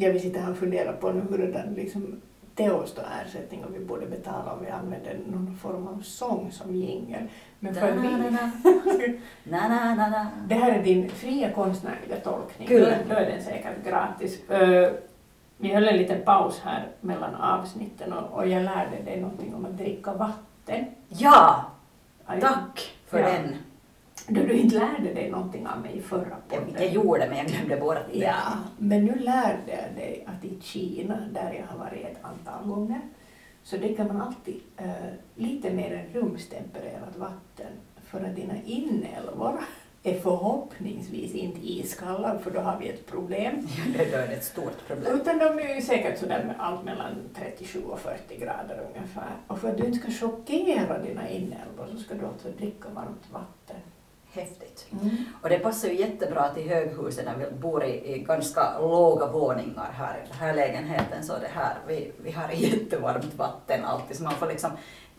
Ja, vi sitter här och funderar på nu hurdan liksom Teos då ersättning och vi borde betala om vi använder någon form av sång som jingel. Men för vi... Na, na, na, na. Det här är din fria konstnärliga tolkning. Kul. Då, är den säkert gratis. Vi höll en liten paus här mellan avsnitten och, och jag lärde dig någonting om att dricka vatten. Ja, tack för Ja. den. Då du inte lärde dig någonting av mig i förra podden. jag gjorde men jag glömde bort det. Ja, men nu lärde jag dig att i Kina, där jag har varit ett antal gånger, så dricker man alltid eh, lite mer än rumstempererat vatten för att dina inälvor är förhoppningsvis inte iskalla, för då har vi ett problem. Det då är det ett stort problem. Utan de är ju säkert sådär med allt mellan 37 och 40 grader ungefär. Och för att du inte ska chockera dina inälvor så ska du alltså dricka varmt vatten. Häftigt. Och det passar ju jättebra till höghuset när vi bor i, i ganska låga våningar här i den här lägenheten. Så det här, vi, vi har jättevarmt vatten alltid så man får liksom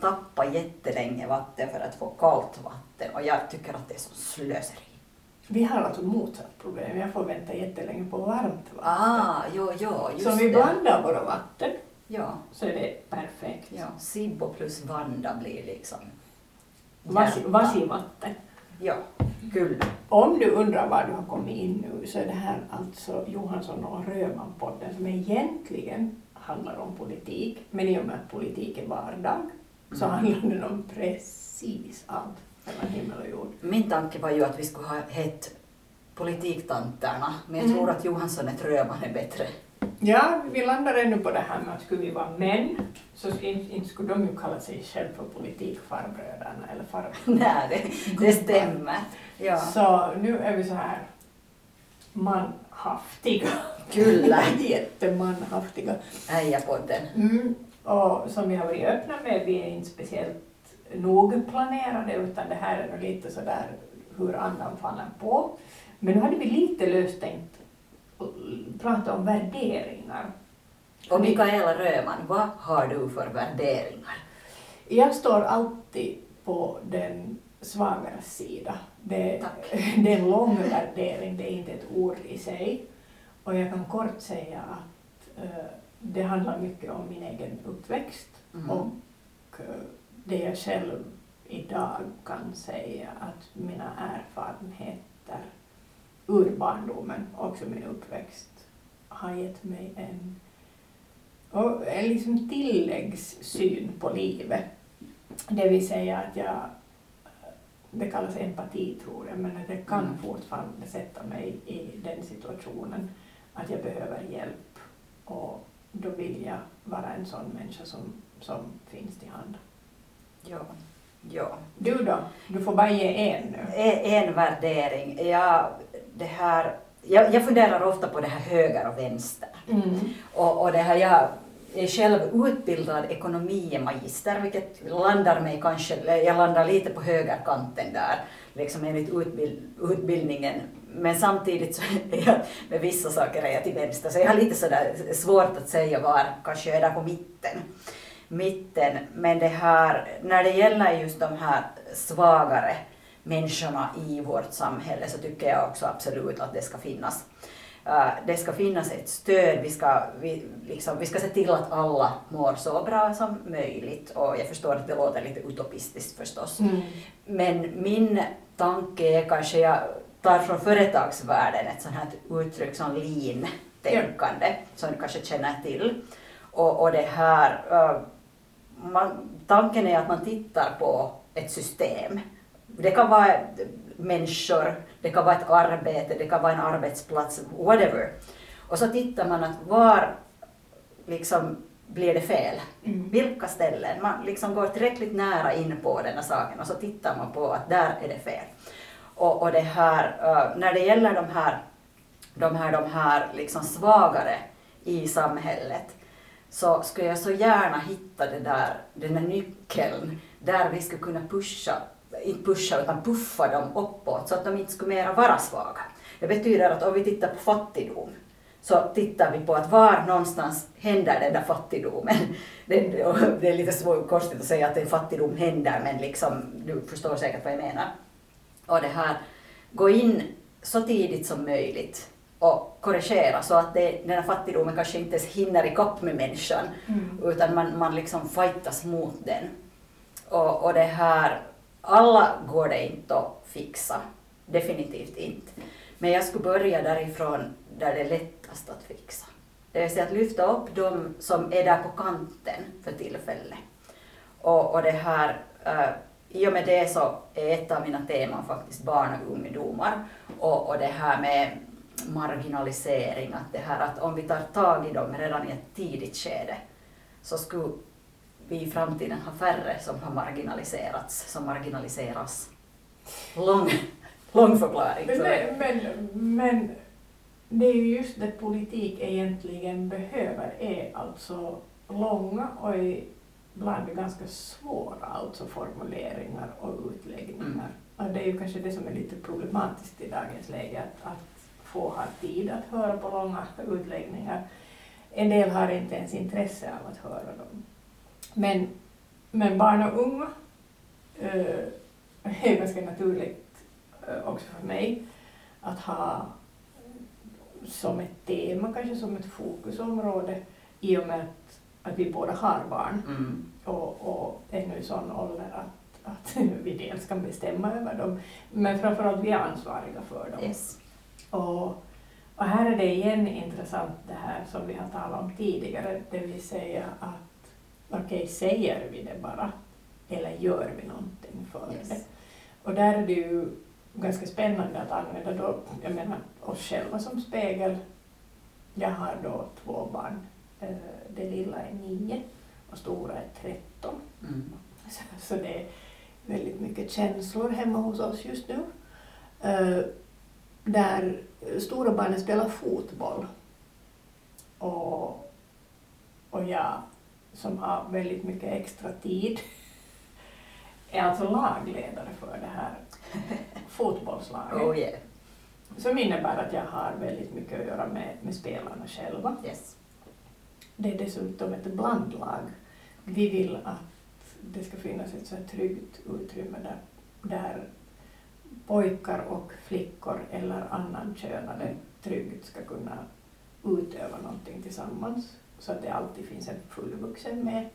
tappa jättelänge vatten för att få kallt vatten. Och jag tycker att det är så slöseri. Vi har alltså motsatt problem. Jag får vänta jättelänge på varmt vatten. Ah, jo, jo, just Så om vi blandar våra vatten Ja, så är det perfekt. ja. Sibbo plus Vanda blir liksom... Vasi, vasivatten. Ja, kul. Om du undrar var du har kommit in nu så är det här alltså Johansson och Röman-podden som egentligen handlar om politik. Men i och med att politik är vardag så Mm. handlar den om precis allt mellan himmel och jord. Min tanke var ju att vi skulle ha hett politiktanterna, men jag Mm. tror att Johansson är Tröman är bättre. Ja, vi landar ännu på det här med att skulle vi vara män så inte, inte skulle de ju kalla sig själva för politikfarbröderna eller farbröderna. Nej, det, det stämmer. Ja. Så nu är vi så här manhaftiga. Kyllä. Jättemanhaftiga. Äijapodden. Mm. Och som vi har varit öppna med, vi är inte speciellt nogplanerade utan det här är nog lite sådär hur andan faller på. Men nu hade vi lite löst att prata om värderingar. Och Mikaela Röman, vad har du för värderingar? Jag står alltid på den svagare sida. Det, Tack. det är en lång värdering, det är inte ett ord i sig. Och jag kan kort säga att eh, det handlar mycket om min egen uppväxt Mm. och eh, det jag själv idag kan säga att mina erfarenheter ur barndomen, också min uppväxt, har gett mig en, och en liksom tilläggssyn på livet. Det vill säga att jag, det kallas empati tror jag, men att jag kan Mm. fortfarande sätta mig i den situationen att jag behöver hjälp och då vill jag vara en sån människa som, som finns till hand. Ja. ja. Du då? Du får bara ge en nu. En, en värdering. Jag, det här, jag, jag funderar ofta på det här höger och vänster. Mm. Och, och det här, jag är själv utbildad ekonomimagister, vilket landar mig kanske, jag landar lite på högerkanten där, liksom enligt utbild, utbildningen. Men samtidigt så är jag, med vissa saker är jag till vänster, så jag har lite sådär svårt att säga var, kanske jag är där på mitten. Mitten, men det här, när det gäller just de här svagare människorna i vårt samhälle så tycker jag också absolut att det ska finnas Uh, det ska finnas ett stöd, vi ska, vi, liksom, vi ska se till att alla mår så bra som möjligt. Och jag förstår att det låter lite utopistiskt förstås. Mm. Men min tanke är kanske, jag tar från företagsvärlden ett sånt här uttryck som lean-tänkande, som du kanske känner till. Och, och det här, uh, man, tanken är att man tittar på ett system. Det kan vara människor, det kan vara ett arbete, det kan vara en arbetsplats, whatever. Och så tittar man att var liksom blir det fel? Mm. Vilka ställen? Man liksom går tillräckligt nära in på den här saken och så tittar man på att där är det fel. Och, och det här, uh, när det gäller de här, de här, de här liksom svagare i samhället så skulle jag så gärna hitta det där, den där nyckeln där vi skulle kunna pusha, inte pusha utan puffa dem uppåt så att de inte skulle mera vara svaga. Det betyder att om vi tittar på fattigdom så tittar vi på att var någonstans händer den där fattigdomen. Det, det, det är lite svårt, konstigt att säga att en fattigdom händer men liksom, du förstår säkert vad jag menar. Och det här, gå in så tidigt som möjligt och korrigera så att det, den här fattigdomen kanske inte ens hinner ikapp med människan Mm. utan man, man liksom fightas mot den. Och, och det här, alla går det inte att fixa, definitivt inte. Men jag skulle börja därifrån där det är lättast att fixa. Det vill säga att lyfta upp de som är där på kanten för tillfället. Och, och det här, uh, I och med det så är ett av mina teman faktiskt barn och ungdomar och, och det här med marginalisering, att det här att om vi tar tag i dem redan i ett tidigt skede så skulle vi i framtiden ha färre som har marginaliserats, som marginaliseras. Lång, lång förklaring. Men, men, men det är ju just det politik egentligen behöver är alltså långa och ibland ganska svåra alltså formuleringar och utläggningar. Mm. Och det är ju kanske det som är lite problematiskt i dagens läge, att, att få ha tid att höra på långa utläggningar. En del har inte ens intresse av att höra dem. Men, men barn och unga eh, är ganska naturligt eh, också för mig att ha som ett tema, kanske som ett fokusområde i och med att, att vi båda har barn Mm. och, och är nu i sån ålder att, att vi dels kan bestämma över dem men framförallt vi är ansvariga för dem. Yes. Och, och här är det igen intressant det här som vi har talat om tidigare, det vill säga att okej, säger vi det bara eller gör vi någonting för Yes. det? Och där är det ju ganska spännande att använda då, jag menar oss själva som spegel. Jag har då två barn, Eh, det lilla är nio och stora är tretton. Mm. Så, så det är väldigt mycket känslor hemma hos oss just nu. Eh, där stora barnen spelar fotboll. Och, och jag som har väldigt mycket extra tid är alltså lagledare för det här fotbollslaget. Oh yeah. Som innebär att jag har väldigt mycket att göra med, med spelarna själva. Yes. Det är dessutom ett blandlag. Vi vill att det ska finnas ett så här tryggt utrymme där, där pojkar och flickor eller annan könade tryggt ska kunna utöva någonting tillsammans så att det alltid finns en fullvuxen med.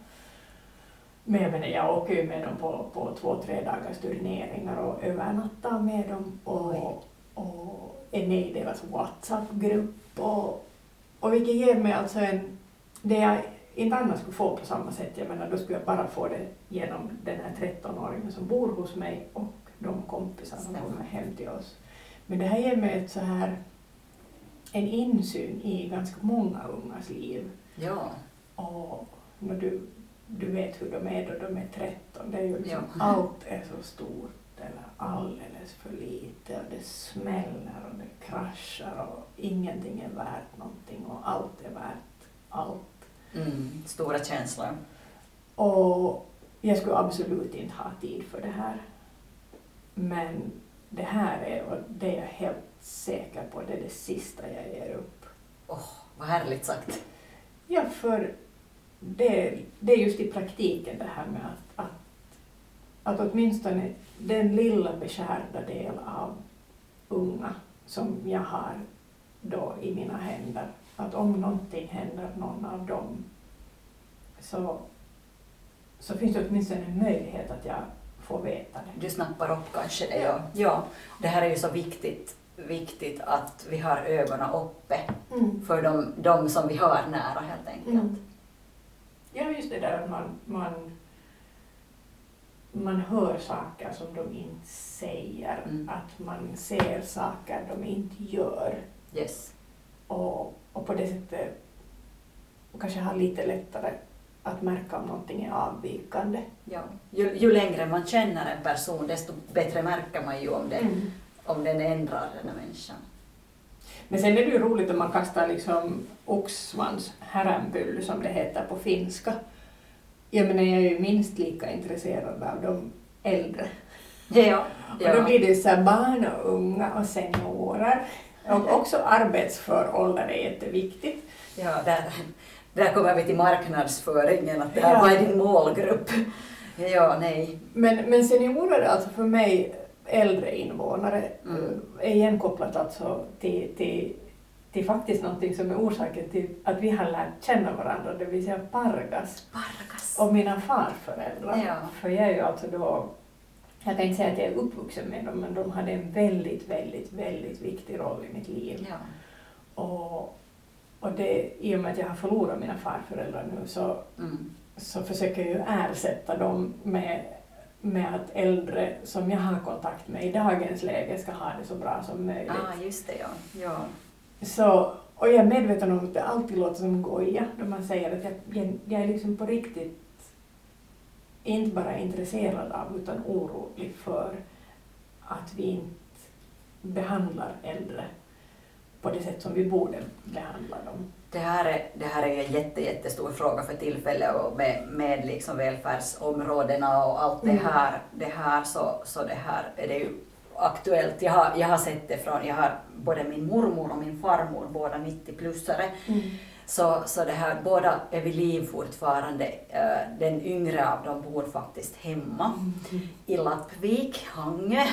Men jag, åker ju med dem på, på två, tre dagars turneringar och övernattar med dem och, och är med i deras WhatsApp-grupp och, och vilket ger mig alltså en det jag inte annars skulle få på samma sätt, jag menar då skulle jag bara få det genom den här 13-åringen som bor hos mig och de kompisar som kommer hem till oss. Men det här ger mig ett så här, en insyn i ganska många ungas liv. Ja. Och när du, du vet hur de är då de är 13, det är ju liksom, Ja. allt är så stort eller alldeles för lite och det smäller och det kraschar och ingenting är värt någonting och allt är värt allt. Mm. Stora känslor. Och jag skulle absolut inte ha tid för det här. Men det här är, och det är jag helt säker på, det är det sista jag ger upp. Åh, vad härligt sagt. Ja, för det, det är just i praktiken det här med att, att, att åtminstone den lilla beskärda del av unga som jag har då i mina händer, att om någonting händer någon av dem så, så finns det åtminstone en möjlighet att jag får veta det. Du snappar upp kanske det. Ja. Ja. Det här är ju så viktigt, viktigt att vi har ögonen uppe för de, de som vi har nära helt enkelt. Mm. Ja, just det där att man, man, man hör saker som de inte säger, Mm. att man ser saker de inte gör Yes. och, och på det sättet kanske har lite lättare att märka om någonting är avvikande. Ja. Ju, ju längre man känner en person desto bättre märker man ju om, det, Mm. Om den ändrar den här människan. Men sen är det ju roligt om man kastar liksom oxsvans häränpylly som det heter på finska. Jag menar, jag är ju minst lika intresserad av de äldre. Ja. Och då ja. blir det så här barn och unga och seniorer. Och också arbetsför ålder är jätteviktigt. ja där, där kommer vi till marknadsföringen, att det här, Ja. vad är din målgrupp? Ja, nej. Men, men seniorer alltså för mig äldre invånare Mm. eh, är igen kopplat alltså till, till till faktiskt någonting som är orsaken till att vi har lärt känna varandra, det vill säga Pargas Pargas. och mina farföräldrar. Ja. För jag är ju alltså då, jag kan inte säga att jag är uppvuxen med dem, men de hade en väldigt, väldigt, väldigt viktig roll i mitt liv. Ja. Och, och det, i och med att jag har förlorat mina farföräldrar nu så, Mm. så försöker jag ju ersätta dem med, med att äldre som jag har kontakt med i dagens läge ska ha det så bra som möjligt. Ah, just det, ja. ja. Så, och jag är medveten om att det alltid låter som goja då man säger att jag, jag är liksom på riktigt inte bara intresserad av utan orolig för att vi inte behandlar äldre på det sätt som vi borde behandla dem. Det här, är, det här är ju en jätte, jättestor fråga för tillfället och med, med liksom välfärdsområdena och allt det Mm. här, det här så, så det här är det ju aktuellt. Jag har, jag har sett det från, jag har både min mormor och min farmor, båda 90-plussare, så, så det här, båda är vid liv fortfarande. Eh, Den yngre av dem bor faktiskt hemma i Lappvik, Hangö.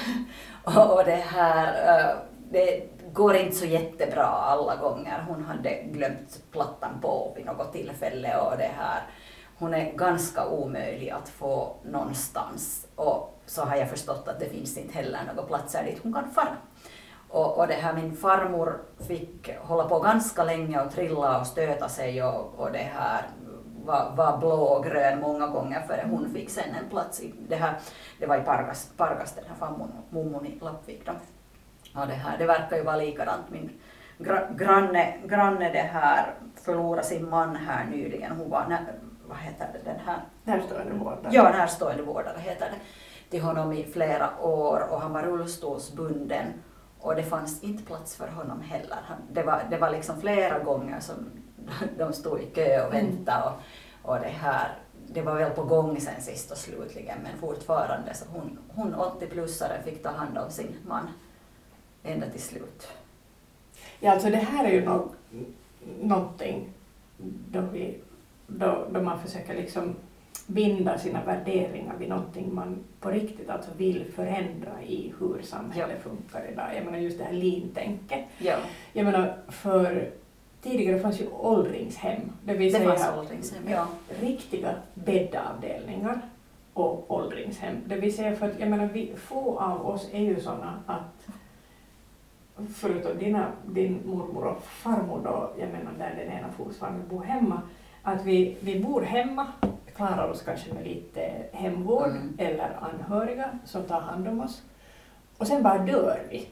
Och, och det här, eh, det går inte så jättebra alla gånger. Hon hade glömt plattan på vid något tillfälle och det här. Hon är ganska omöjlig att få någonstans och så har jag förstått att det finns inte heller några platser dit hon kan fara. Och, och det här, min farmor fick hålla på ganska länge och trilla och stöta sig och, och det här var, var blå och grön många gånger före hon fick sen en plats i det här, det var i Pargas, Pargas den här farmor, mummon i Lappvik då. Och det här, det verkar ju vara likadant. Min gra, granne, granne det här förlorade sin man här nyligen. Hon var, nä- vad heter det, den här Närstående vårdare. Ja, närstående vårdare heter det. Till honom i flera år och han var rullstolsbunden och det fanns inte plats för honom heller. Det, var, det var liksom flera gånger som de stod i kö och väntade och, och det här, det var väl på gång sen sist och slutligen men fortfarande så hon, hon 80-plussare fick ta hand om sin man ända till slut. Ja, alltså det här är ju nog någonting då, vi, då, då man försöker liksom binda sina värderingar vid någonting man på riktigt alltså vill förändra i hur samhället funkar idag. Jag menar just det här lean-tänket. Ja, Jag menar för tidigare fanns ju åldringshem, det vill det säga åldringshem. Ja. riktiga bäddavdelningar och åldringshem. Det vill säga för att jag menar, vi, få av oss är ju sådana att förutom dina, din mormor och farmor då, jag menar där den ena fortfarande bor hemma, att vi, vi bor hemma, klarar oss kanske med lite hemvård Mm. eller anhöriga som tar hand om oss. Och sen bara dör vi.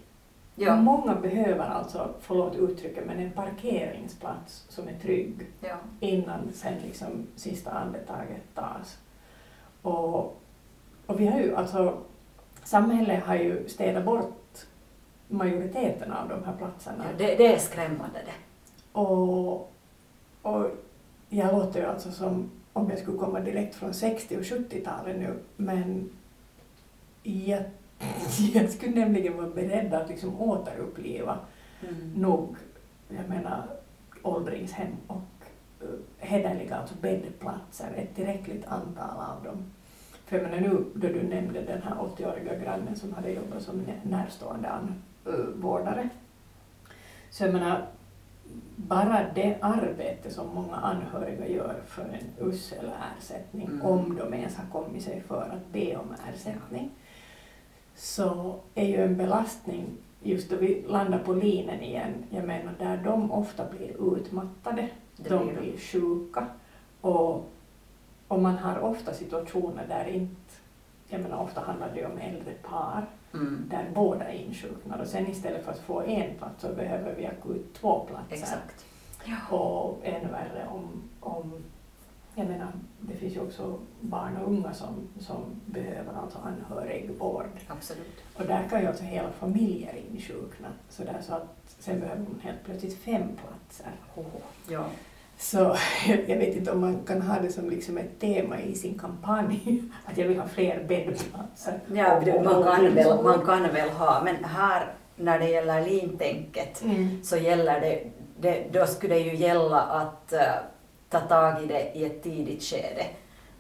Ja. Många behöver alltså, förlåt uttrycket, men en parkeringsplats som är trygg Ja. innan sen liksom sista andetaget tas. Och, och vi har ju alltså, samhället har ju städat bort majoriteten av de här platserna. Ja, det, det är skrämmande det. Och, och jag låter ju alltså som om jag skulle komma direkt från 60 och 70-talet nu, men jag, jag skulle nämligen vara beredd att liksom återuppliva Mm. nog, jag menar, åldringshem och uh, hederliga alltså bäddplatser, ett tillräckligt antal av dem. För jag menar nu då du nämnde den här 80-åriga grannen som hade jobbat som nä- närstående an, vårdare. Så jag menar, bara det arbete som många anhöriga gör för en usel ersättning, Mm. om de ens har kommit sig för att be om ersättning, så är ju en belastning just då vi landar på linen igen, jag menar där de ofta blir utmattade, Det de blir sjuka och, och man har ofta situationer där inte, jag menar ofta handlar det om äldre par Mm. där båda är insjuknade och sen istället för att få en plats så behöver vi akut två platser. Exakt. Och ännu värre om, om jag menar, det finns ju också barn och unga som, som behöver alltså anhörigvård. Absolut. Och där kan ju alltså hela familjer insjukna. Så, där så att sen behöver man helt plötsligt fem platser. Ja. Så jag vet inte om man kan ha det som liksom ett tema i sin kampanj, att jag vill ha fler bäddplatser. Ja, Och- och- man och kan, väl, man kan väl ha, men här när det gäller lintänket Mm. så gäller det, det, då skulle det ju gälla att eh, ta tag i det i ett tidigt skede.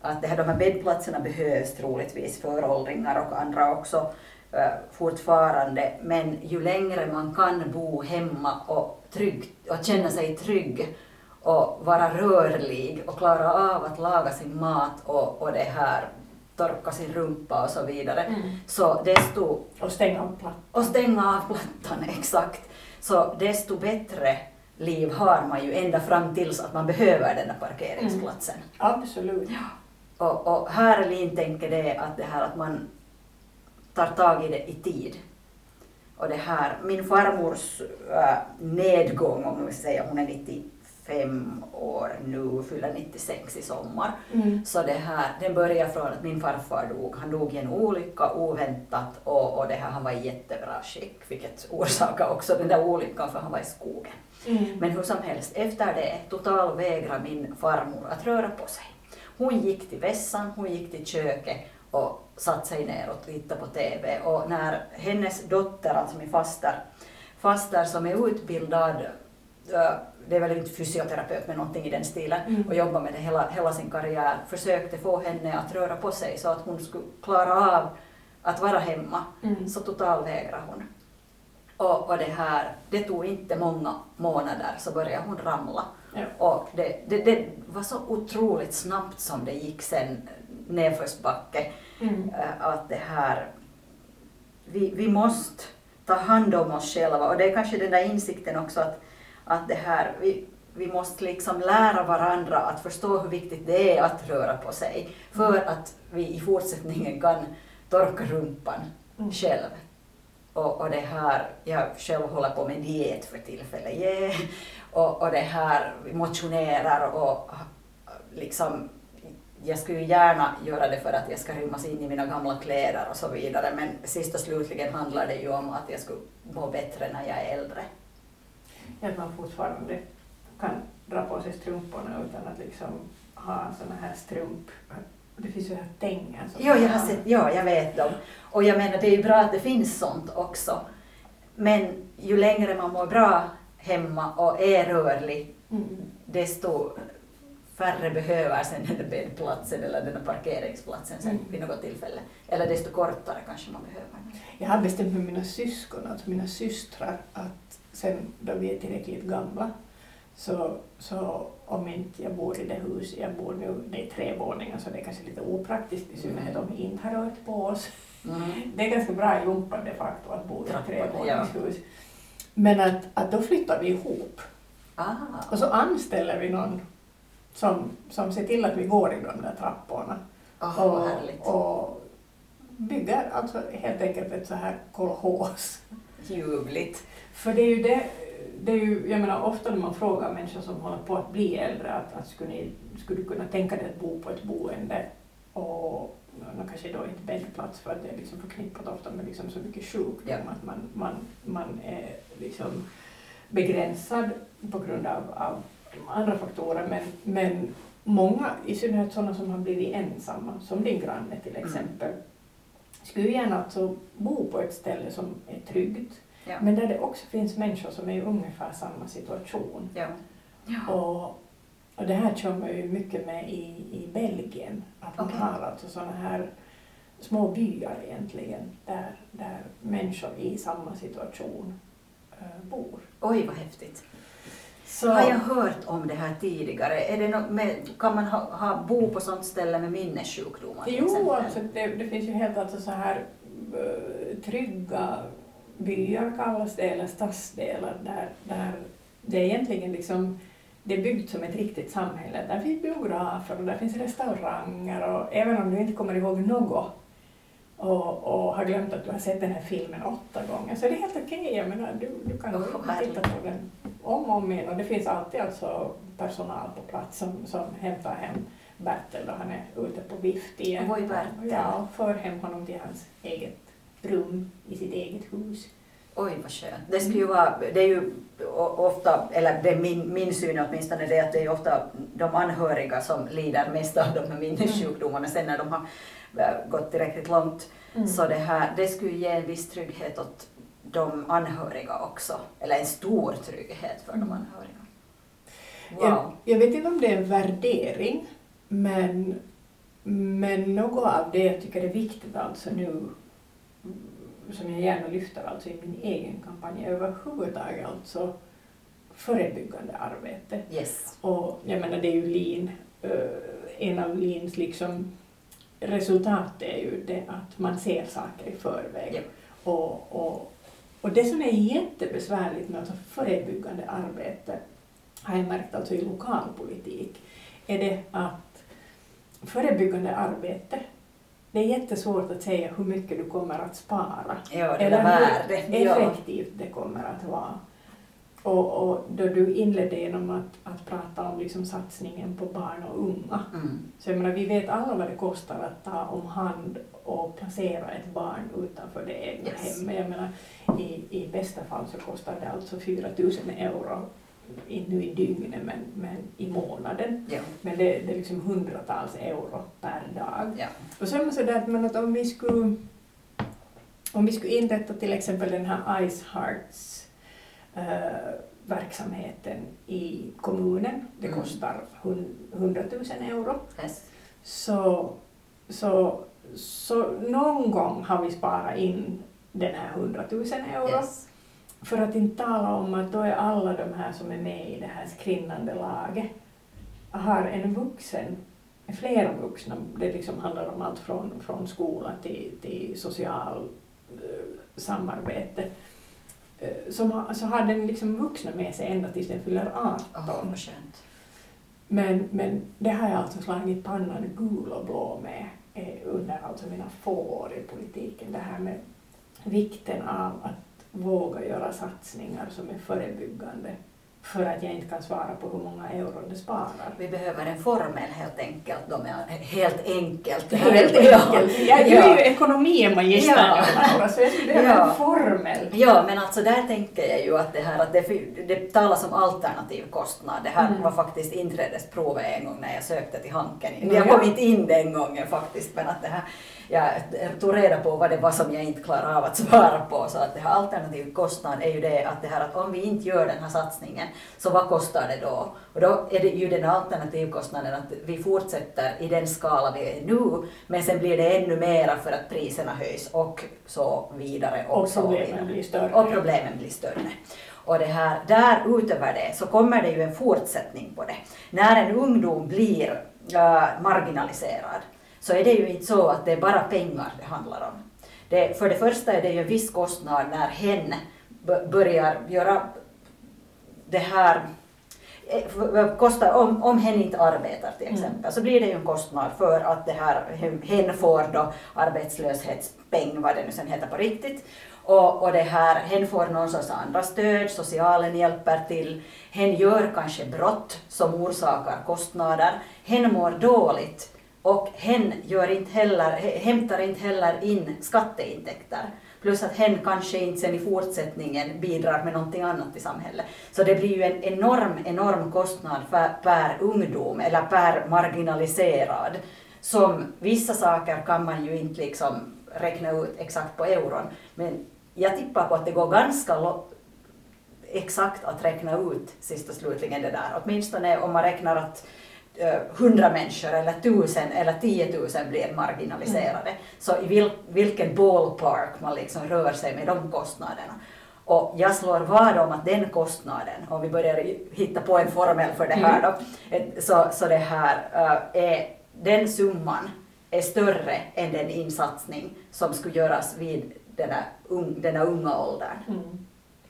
Att det här, de här bäddplatserna behövs troligtvis för åldringar och andra också eh, fortfarande, men ju längre man kan bo hemma och trygg, att känna sig trygg och vara rörlig och klara av att laga sin mat och, och det här torka sin rumpa och så vidare. Mm. Så desto, Och stänga av plattan. och stänga av plattan, exakt. Så desto bättre liv har man ju ända fram tills att man behöver den där parkeringsplatsen. Absolut. Och, och här Lin tänker det att det här att man tar tag i det i tid. Och det här, min farmors äh, nedgång, om man ska säga, hon är 95 år nu, fyller 96 i sommar. Mm. Så det här, den börjar från att min farfar dog. Han dog i en olycka oväntat och, och det här, han var i jättebra skick, vilket orsakade också den där olyckan för han var i skogen. Mm. Men hur som helst, efter det totalvägrade min farmor att röra på sig. Hon gick till vässan, hon gick till köket och satte sig ner och tittade på TV. Och när hennes dotter, alltså min faster, faster som är utbildad, äh, det är väl inte fysioterapeut men någonting i den stilen, Mm. och jobbar med det hela, hela sin karriär, försökte få henne att röra på sig så att hon skulle klara av att vara hemma, Mm. så totalvägrade hon. Och, och det här, det tog inte många månader så började hon ramla. Ja. Och det, det, det var så otroligt snabbt som det gick sen nedförsbacke. Mm. eh, Att det här, vi, vi måste ta hand om oss själva och det är kanske den där insikten också att, att det här, vi, vi måste liksom lära varandra att förstå hur viktigt det är att röra på sig för att vi i fortsättningen kan torka rumpan Mm. själv. Och, och det här, jag själv håller på med diet för tillfället, yeah. och, och det här, vi motionerar och liksom, jag skulle gärna göra det för att jag ska rymmas in i mina gamla kläder och så vidare, men sist och slutligen handlar det ju om att jag skulle må bättre när jag är äldre. Att man fortfarande kan dra på sig strumporna utan att liksom ha såna här strump... Det finns ju här tänger. Ja, jag har sett, ja, jag vet dem. Och jag menar, det är ju bra att det finns sånt också. Men ju längre man mår bra hemma och är rörlig, Mm. desto färre behöver sen den där bäddplatsen eller den där parkeringsplatsen sen Mm. vid något tillfälle. Eller desto kortare kanske man behöver. Jag har bestämt med mina syskon, alltså mina systrar, att sen då vi är tillräckligt gamla så, så om inte jag bor i det hus jag bor nu, det är tre våningar så det är kanske lite opraktiskt i synnerhet om vi inte har rört på oss. Mm. Det är ganska bra jumpa de facto att bo i ett trevåningshus. Men att, att då flyttar vi ihop Ah. och så anställer vi någon som, som ser till att vi går i de där trapporna. Oh, härligt. och bygger alltså helt enkelt ett så här kolhos. Ljuvligt. För det är ju det, det är ju, jag menar ofta när man frågar människor som håller på att bli äldre att, att skulle, ni, skulle du kunna tänka dig att bo på ett boende och no, kanske då inte bäddplats för att det är liksom förknippat ofta med liksom så mycket sjukdom Ja. att man, man, man är liksom begränsad på grund av, av andra faktorer men, men många, i synnerhet sådana som har blivit ensamma, som din granne till Mm. Skulle gärna alltså bo på ett ställe som är tryggt Ja. men där det också finns människor som är i ungefär samma situation. Ja. Ja. Och, och det här kör man ju mycket med i, i Belgien. Att man Okej. har alltså sådana här små byar egentligen där, där människor i samma situation eh, bor. Oj, vad häftigt. Så, Har jag hört om det här tidigare? Är det något med, kan man ha, ha, bo på sånt ställe med minnessjukdomar jo, alltså det, det finns ju helt alltså så här eh, trygga byar kallas det, eller stadsdelar där, där det är egentligen liksom det är byggt som ett riktigt samhälle. Där finns biografer och där finns restauranger och även om du inte kommer ihåg något och, och har glömt att du har sett den här filmen åtta gånger så är det helt okej. Jag menar, du, du kan Oh, titta på den om och om igen och det finns alltid alltså personal på plats som, som hämtar hem Bertel då han är ute på vift igen. Vad är? Ja, och för hem honom till hans eget rum i sitt eget hus. Oj, vad skönt. Det skulle ju vara, det är ju ofta, eller det är min, min syn åtminstone, det är att det är ofta de anhöriga som lider mest av de här minnessjukdomarna sen när de har eh, gått tillräckligt långt. Mm. Så det här, det skulle ge en viss trygghet åt de anhöriga också, eller en stor trygghet för de Mm. anhöriga. Jag, Wow. jag vet inte om det är en värdering, men, men något av det jag tycker är viktigt alltså nu, som jag gärna lyfter alltså i min egen kampanj överhuvudtaget, alltså förebyggande arbete. Yes. Och jag menar det är ju LIN, eh, en av LINs liksom resultat är ju det att man ser saker i förväg. Ja. Och, och, och det som är jättebesvärligt med alltså förebyggande arbete har jag märkt alltså i lokalpolitik är det att förebyggande arbete det är jättesvårt att säga hur mycket du kommer att spara. Ja, det Eller hur Ja. effektivt det kommer att vara. Och, och då du inledde genom att, att prata om liksom satsningen på barn och unga. Mm. Så jag menar, vi vet alla vad det kostar att ta om hand och placera ett barn utanför det egna Yes. hemmet. Jag menar, i, I bästa fall så kostar det alltså 4 000 euro, inte nu i dygnet men, men i månaden. Ja. Men det, det är liksom hundratals euro per dag. Ja. Och så är man sådär att, men att om vi skulle om vi skulle inrätta till exempel den här Ice Hearts eh, verksamheten i kommunen, det Mm. kostar hun- 100 000 euro, Yes. så, så, så någon gång har vi sparat in den här 100 000 euro. Yes. För att inte tala om att då är alla de här som är med i det här skrinnande laget har en vuxen, flera vuxna, det liksom handlar om allt från, från skola till, till social eh, samarbete, eh, som har, så har den liksom vuxna med sig ända tills den fyller 18. Åh, vad skönt. Men, men det har jag alltså slagit pannan gul och blå med Eh, under alltså mina få år i politiken. Det här med vikten av att våga göra satsningar som är förebyggande för att jag inte kan svara på hur många euro det sparar. Vi behöver en formel helt enkelt. De är helt enkelt. Helt Ja. enkelt. Jag är Ja. ju ekonomimagistern Ja. så jag skulle behöva Ja. en formel. Ja, men alltså där tänker jag ju att det här att det, det talas om alternativ kostnad. Det här Mm. var faktiskt inträdesprovet en gång när jag sökte till Hanken. Ja. Jag kom inte in den gången faktiskt, men att det här, jag tog reda på vad det var som jag inte klarade av att svara på. Så att det här alternativ kostnad är ju det att det här att om vi inte gör den här satsningen, så vad kostar det då? Och då är det ju den alternativkostnaden att vi fortsätter i den skala vi är nu, men sen blir det ännu mera för att priserna höjs och så vidare. Och, Och så vidare. blir större. Och problemen blir större. Och det här, där utöver det så kommer det ju en fortsättning på det. När en ungdom blir äh, marginaliserad så är det ju inte så att det är bara pengar det handlar om. Det, för det första är det ju en viss kostnad när hen börjar göra det här eh, kostar, om, om hen inte arbetar till Mm. exempel, så blir det ju en kostnad för att det här, hen får då arbetslöshetspeng, vad det nu sen heter på riktigt. Och, och det här, hen får någon sorts andra stöd, socialen hjälper till, hen gör kanske brott som orsakar kostnader, hen mår dåligt och hen gör inte heller, hämtar inte heller in skatteintäkter. Plus att hen kanske inte sen i fortsättningen bidrar med någonting annat i samhället. Så det blir ju en enorm, enorm kostnad för, per ungdom eller per marginaliserad. Som vissa saker kan man ju inte liksom räkna ut exakt på euron. Men jag tippar på att det går ganska exakt att räkna ut sist och slutligen det där. Åtminstone om man räknar att eh, 100 människor eller 1000 eller 10 000 blir marginaliserade. Så i vil, vilken ballpark man liksom rör sig med de kostnaderna. Och jag slår vad om att den kostnaden, om vi börjar hitta på en formel för det här då, ett- så, så det här eh, är, den summan är större än den insatsning som skulle göras vid den här, un, den här unga åldern. Mm.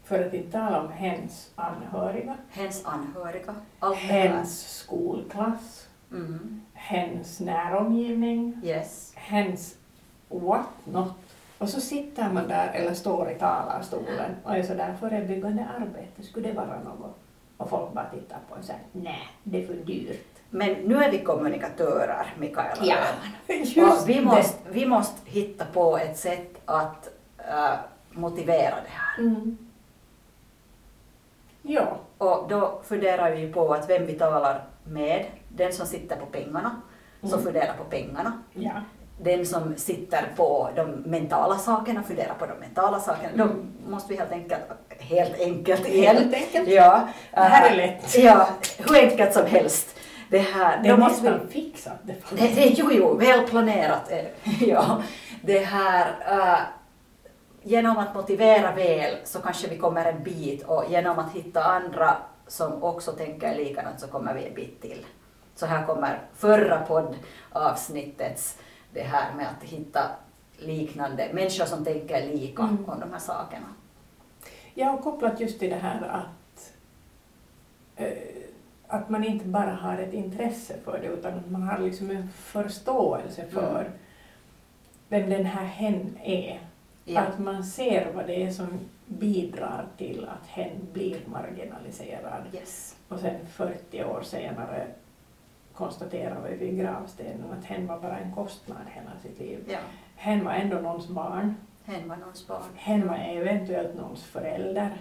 För att inte tala om hens anhöriga, Hens anhöriga, allt hens skolklass, Mm. hens näromgivning, Yes. hens what not. Och så sitter man där eller står i talarstolen och är sådär förebyggande arbete, skulle det vara något? Och folk bara tittar på en såhär, nej, det är för dyrt. Men nu är vi kommunikatörer, Mikaela Ja, Och vi det. måste, vi måste hitta på ett sätt att äh, motivera det här. Mm. Ja, Och då funderar vi på att vem vi talar med, den som sitter på pengarna, som Mm. funderar på pengarna. ja. Den som sitter på de mentala sakerna, funderar på de mentala sakerna. Då måste vi helt enkelt, helt enkelt igen. Helt enkelt. Ja. Det här är lätt. Ja, hur enkelt som helst. Det här, Det är måste vi nästan fixat. Det Det, jo, jo, väl planerat. eh, ja. Det här, eh, genom att motivera väl så kanske vi kommer en bit och genom att hitta andra som också tänker likadant så kommer vi en bit till. Så här kommer förra poddavsnittets det här med att hitta liknande människor som tänker lika Mm. om de här sakerna. Jag har kopplat just till det här att, eh, att man inte bara har ett intresse för det utan att man har liksom en förståelse för Mm. vem den här hen är. Ja. Att man ser vad det är som bidrar till att hen blir marginaliserad. Yes. Och sen 40 år senare konstaterar vi vid gravstenen att hen var bara en kostnad hela sitt liv. Ja. Hen var ändå någons barn. Hen var någons barn. Hen var eventuellt någons förälder.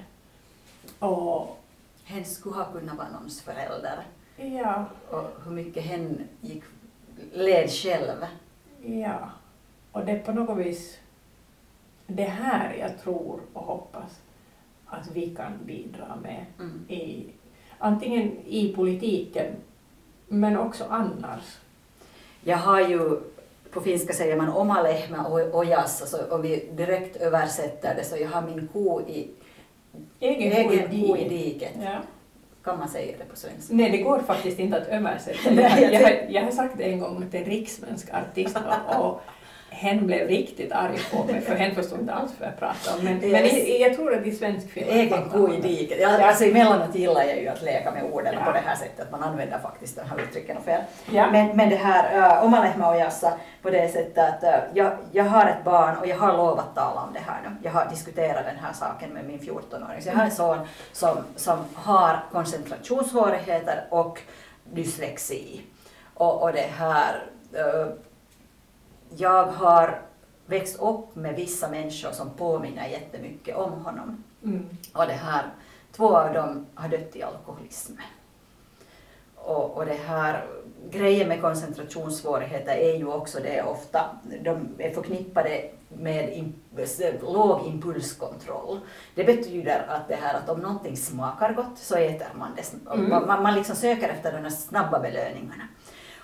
Och Hen skulle ha kunnat vara någons förälder. ja, Och hur mycket hen gick, led själv. ja. Och det på något vis det här jag tror och hoppas att vi kan bidra med Mm. i, antingen i politiken men också annars. Jag har ju, på finska säger man oma lehmä ojas, alltså om vi direkt översätter det så jag har min ko i, Egen, egen ko i diket. Ja. Kan man säga det på svenska? Nej, det går faktiskt inte att översätta. Jag, jag jag, har- sagt det en gång till en rikssvensk artist och hen blev riktigt arg på mig för hen förstod inte alls vad jag pratade om. Men, men i, jag tror att i svensk film Egen ko i diket. Ja, alltså emellanåt gillar jag ju att leka med orden Ja. på det här sättet. Man använder faktiskt de här uttrycken och fel. Ja. Men, men det här uh, oma lehmä ojassa på det sättet att äh, jag, jag har ett barn och jag har lovat tala om det här nu. Jag har diskuterat den här saken med min 14-åring. Så jag har en son som, som har koncentrationssvårigheter och dyslexi. Och, och det här, äh, jag har växt upp med vissa människor som påminner jättemycket om honom. Mm. Och det här, två av dem har dött i alkoholism. Och, och det här, grejen med koncentrationssvårigheter är ju också det ofta, de är förknippade med låg impulskontroll. Det betyder att det här att om någonting smakar gott så äter man det. Mm. Man, man liksom söker efter de här snabba belöningarna.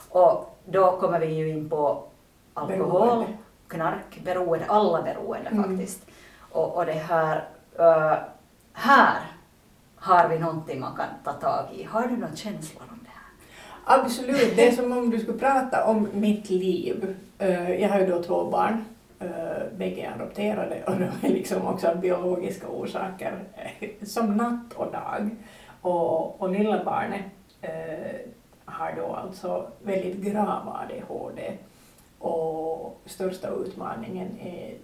Och då kommer vi ju in på alkohol, Beroende. knark, beroende, alla beroende Mm. faktiskt. Och, och det här, äh, här har vi någonting man kan ta tag i. Har du några känslor om det här? Absolut, det är som om du skulle prata om mitt liv. Eh, Jag har ju då två barn, eh, bägge är adopterade och de är liksom också av biologiska orsaker som natt och dag. Och, och lilla barnet eh, har då alltså väldigt grav ADHD och största utmaningen är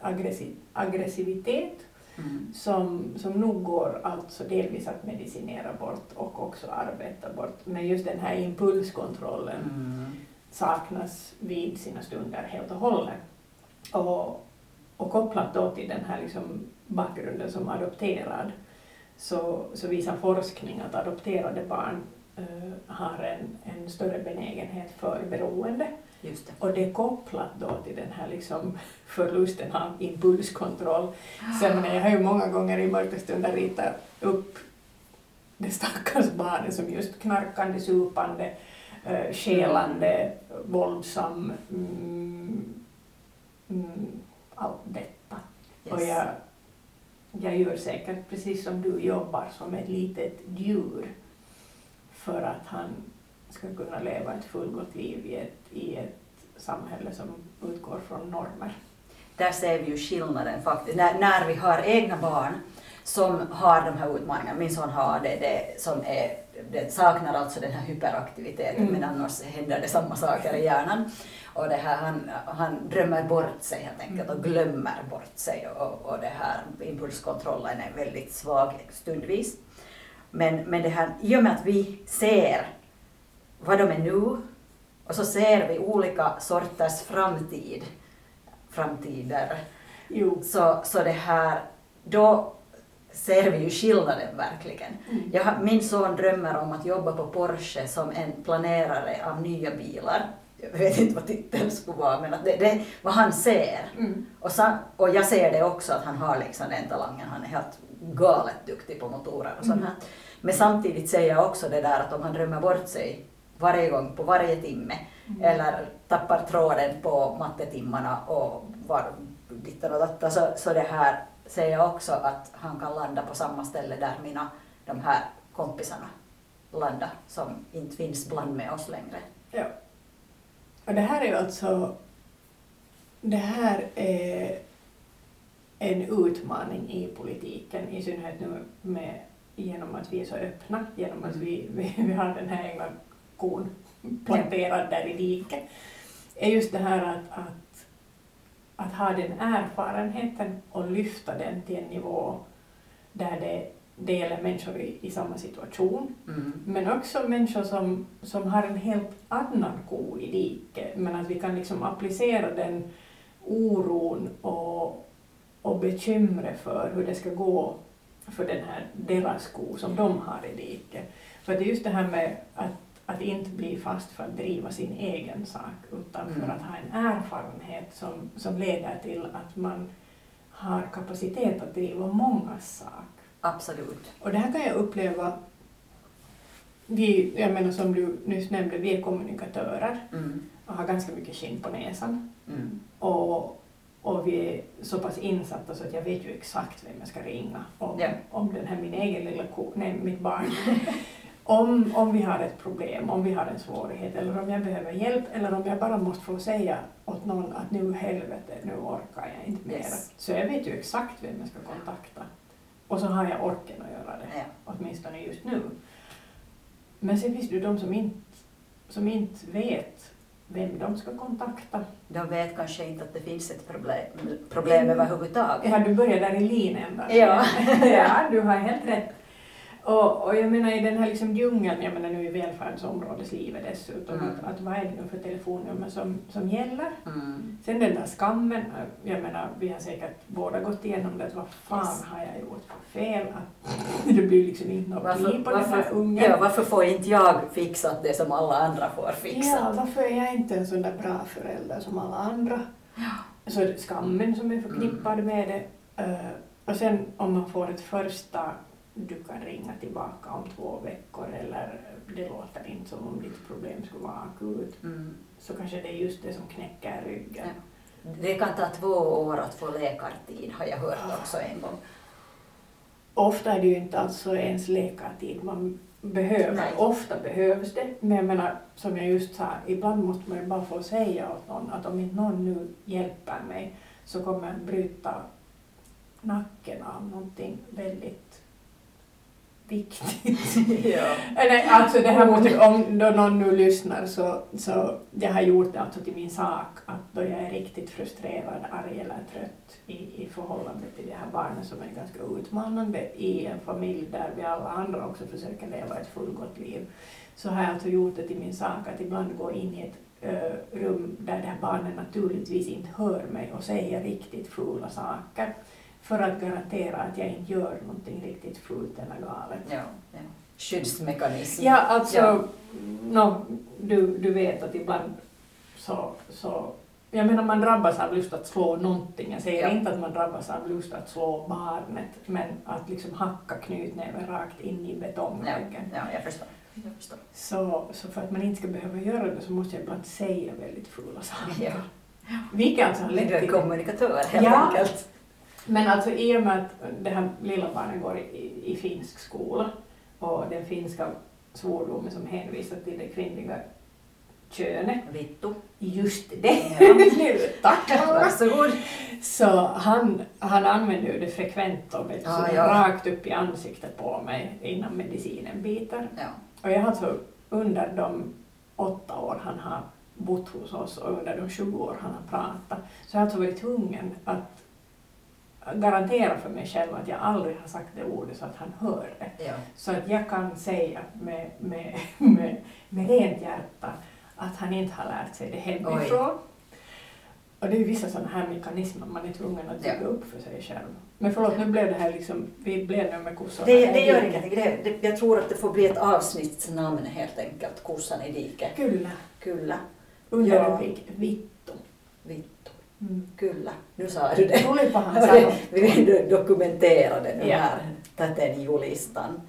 aggressi- aggressivitet Mm. som, som nog går alltså delvis att medicinera bort och också arbeta bort. Men just den här impulskontrollen Mm. saknas vid sina stunder helt och hållet. Och, och kopplat då till den här liksom bakgrunden som adopterad så, så visar forskning att adopterade barn eh, har en, en större benägenhet för beroende. Just det. Och det är kopplat då till den här liksom förlusten av impulskontroll. Så jag, har ju många gånger i mörka stunder ritat upp det stackars barnet som just knarkande, supande, uh, skelande, våldsam, mm, mm, allt detta. Yes. Och jag, jag gör säkert precis som du jobbar som ett litet djur för att han ska kunna leva ett fullgott liv i ett, i ett samhälle som utgår från normer. Där ser vi ju skillnaden faktiskt. När, när vi har egna barn som har de här utmaningarna, min son har ADD som är, det saknar alltså den här hyperaktiviteten Mm. men annars händer det samma saker i hjärnan. Och det här, han, han drömmer bort sig helt enkelt och glömmer bort sig och, och det här impulskontrollen är väldigt svag stundvis. Men, men det här, i och med att vi ser vad de är nu och så ser vi olika sorters framtid, framtider, Jo. så, så det här, då ser vi ju skillnaden verkligen. Mm. Jag, min son drömmer om att jobba på Porsche som en planerare av nya bilar. Jag vet inte vad titeln skulle vara, men att det, det är vad han ser. Mm. Och, sa, och jag ser det också att han har liksom den talangen, han är helt galet duktig på motorer och sånt Mm. här. Men samtidigt säger jag också det där att om han drömmer bort sig varje gång på varje timme Mm. eller tappar tråden på mattetimmarna och var dittan och dattan så, så det här säger jag också att han kan landa på samma ställe där mina de här kompisarna landa som inte finns bland med oss längre. Ja. Och det här är ju alltså, det här är en utmaning i politiken, i synnerhet nu med, genom att vi är så öppna, genom att vi, vi, vi har den här egna kon planterad där i diket, är just det här att, att, att ha den erfarenheten och lyfta den till en nivå där det, det gäller människor i, i samma situation, Mm. men också människor som, som har en helt annan ko i diket, men att vi kan liksom applicera den oron och, och bekymret för hur det ska gå för den här deras ko som de har i diket. För det är just det här med att, att inte bli fast för att driva sin egen sak, utan för Mm. att ha en erfarenhet som, som leder till att man har kapacitet att driva mångas sak. Absolut. Och det här kan jag uppleva, vi, jag menar som du nyss nämnde, vi är kommunikatörer Mm. och har ganska mycket skinn på näsan. Mm. Och, och vi är så pass insatta så att jag vet ju exakt vem jag ska ringa om, Ja. om den här min egen lilla ko, nej mitt barn. om, om vi har ett problem, om vi har en svårighet eller om jag behöver hjälp eller om jag bara måste få säga åt någon att nu helvete, nu orkar jag inte mera. Yes. Så jag vet ju exakt vem jag ska kontakta. Och så har jag orken att göra det Ja. åtminstone just nu. Men sen finns det ju de som inte, som inte vet vem de ska kontakta. De vet kanske inte att det finns ett problem, problem överhuvudtaget. Ja, du börjar där i linändan. Ja. ja, du har helt rätt. Och, och jag menar i den här liksom djungeln, jag menar nu i välfärdsområdeslivet dessutom, Mm. att, att vad är det nu för telefonnummer som, som gäller? Mm. Sen den där skammen, jag menar vi har säkert båda gått igenom det, att vad fan Yes. har jag gjort för fel? Att det blir liksom inte något Varför, på den här varför, ungen. ja, varför får inte jag fixat det som alla andra får Ja, fixat? varför är jag inte en sån där bra förälder som alla andra? Så är det skammen som är förknippad Mm. med det. Eh, och sen om man får ett första du kan ringa tillbaka om två veckor eller det låter inte som om ditt problem skulle vara akut Mm. så kanske det är just det som knäcker ryggen. Det kan ta två år att få läkartid, har jag hört också en gång. Ofta är det ju inte alltså ens läkartid man behöver. Nej. Ofta behövs det, men jag menar som jag just sa, ibland måste man ju bara få säga åt någon att om inte någon nu hjälper mig så kommer jag bryta nacken av någonting väldigt viktigt. ja. Eller alltså det här måste, om då någon nu lyssnar så, så jag har gjort det alltså till min sak att då jag är riktigt frustrerad, arg eller trött i, i förhållande till det här barnet som är ganska utmanande i en familj där vi alla andra också försöker leva ett fullgott liv så har jag alltså gjort det till min sak att ibland gå in i ett ö, rum där det här barnet naturligtvis inte hör mig och säger riktigt fula saker för att garantera att jag inte gör någonting riktigt fult eller galet. Ja, ja. Skyddsmekanism. Ja, alltså, Ja. nå, du, du vet att ibland så, så jag menar man drabbas av lust att slå någonting. Jag säger Ja. inte att man drabbas av lust att slå barnet, men att liksom hacka knytnäven rakt in i Ja, betongväggen. ja, jag förstår. Jag förstår. Så, så för att man inte ska behöva göra det så måste jag ibland säga väldigt fula saker. Ja. Vilket alltså har Du lett är till kommunikatör helt Ja. enkelt. Men alltså i och med att det här lilla barnet går i, i finsk skola och den finska svordomen som hänvisar till det kvinnliga könet, Vittu. just det, Ja. tack Varsågod. Så han, han använder ju det frekvent och vet, så ja. rakt upp i ansiktet på mig innan medicinen biter. Ja. Och jag har alltså under de åtta år han har bott hos oss och under de 20 år han har pratat så jag har alltså varit tvungen att garantera för mig själv att jag aldrig har sagt det ordet så att han hör det. Ja. Så att jag kan säga med, med, med, med rent hjärta att han inte har lärt sig det hemifrån. Och det är ju vissa sådana här mekanismer man är tvungen att bygga Ja. upp för sig själv. Men förlåt, nu blev det här liksom, vi blev nu med kossorna. Det, det gör ingenting. Det, det, jag tror att det får bli ett avsnittsnamn helt enkelt. Kossan i diket. Kyllä. Kulla. Under Ja. rubrik Vittu. Vittu. Mm. Kulla. Nu sa du det. Tulipahan sano. Vi dokumenterade nu Ja. här täten julistan.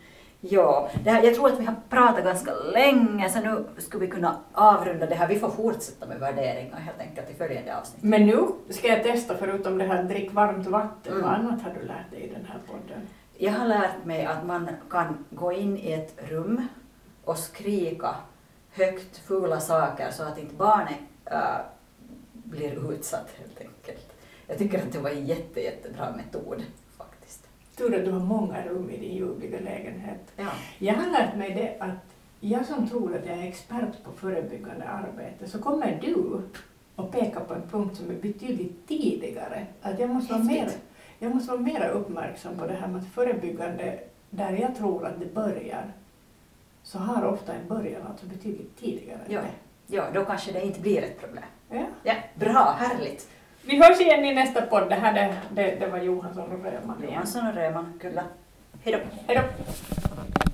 Ja, det här, jag tror att vi har pratat ganska länge så nu skulle vi kunna avrunda det här. Vi får fortsätta med värderingar helt enkelt i följande avsnitt. Men nu ska jag testa förutom det här drick varmt vatten. Mm. Vad annat har du lärt dig i den här podden? Jag har lärt mig att man kan gå in i ett rum och skrika högt fula saker så att inte barnet äh, blir utsatt helt enkelt. Jag tycker att det var en jätte, jättebra metod faktiskt. Tur att du har många rum i din ljuvliga lägenhet. Ja. Jag har lärt mig det att jag som tror att jag är expert på förebyggande arbete så kommer du och peka på en punkt som är betydligt tidigare. Att jag måste vara mer, jag måste vara mer uppmärksam på det här med att förebyggande, där jag tror att det börjar, så har ofta en början alltså betydligt tidigare. Ja. ja, då kanske det inte blir ett problem. Ja. Ja, bra, härligt. Vi hörs igen i nästa podd. Det här det, det, det var Johansson och Röman igen. Johansson och Röman, kyllä. Hej då. Hej då!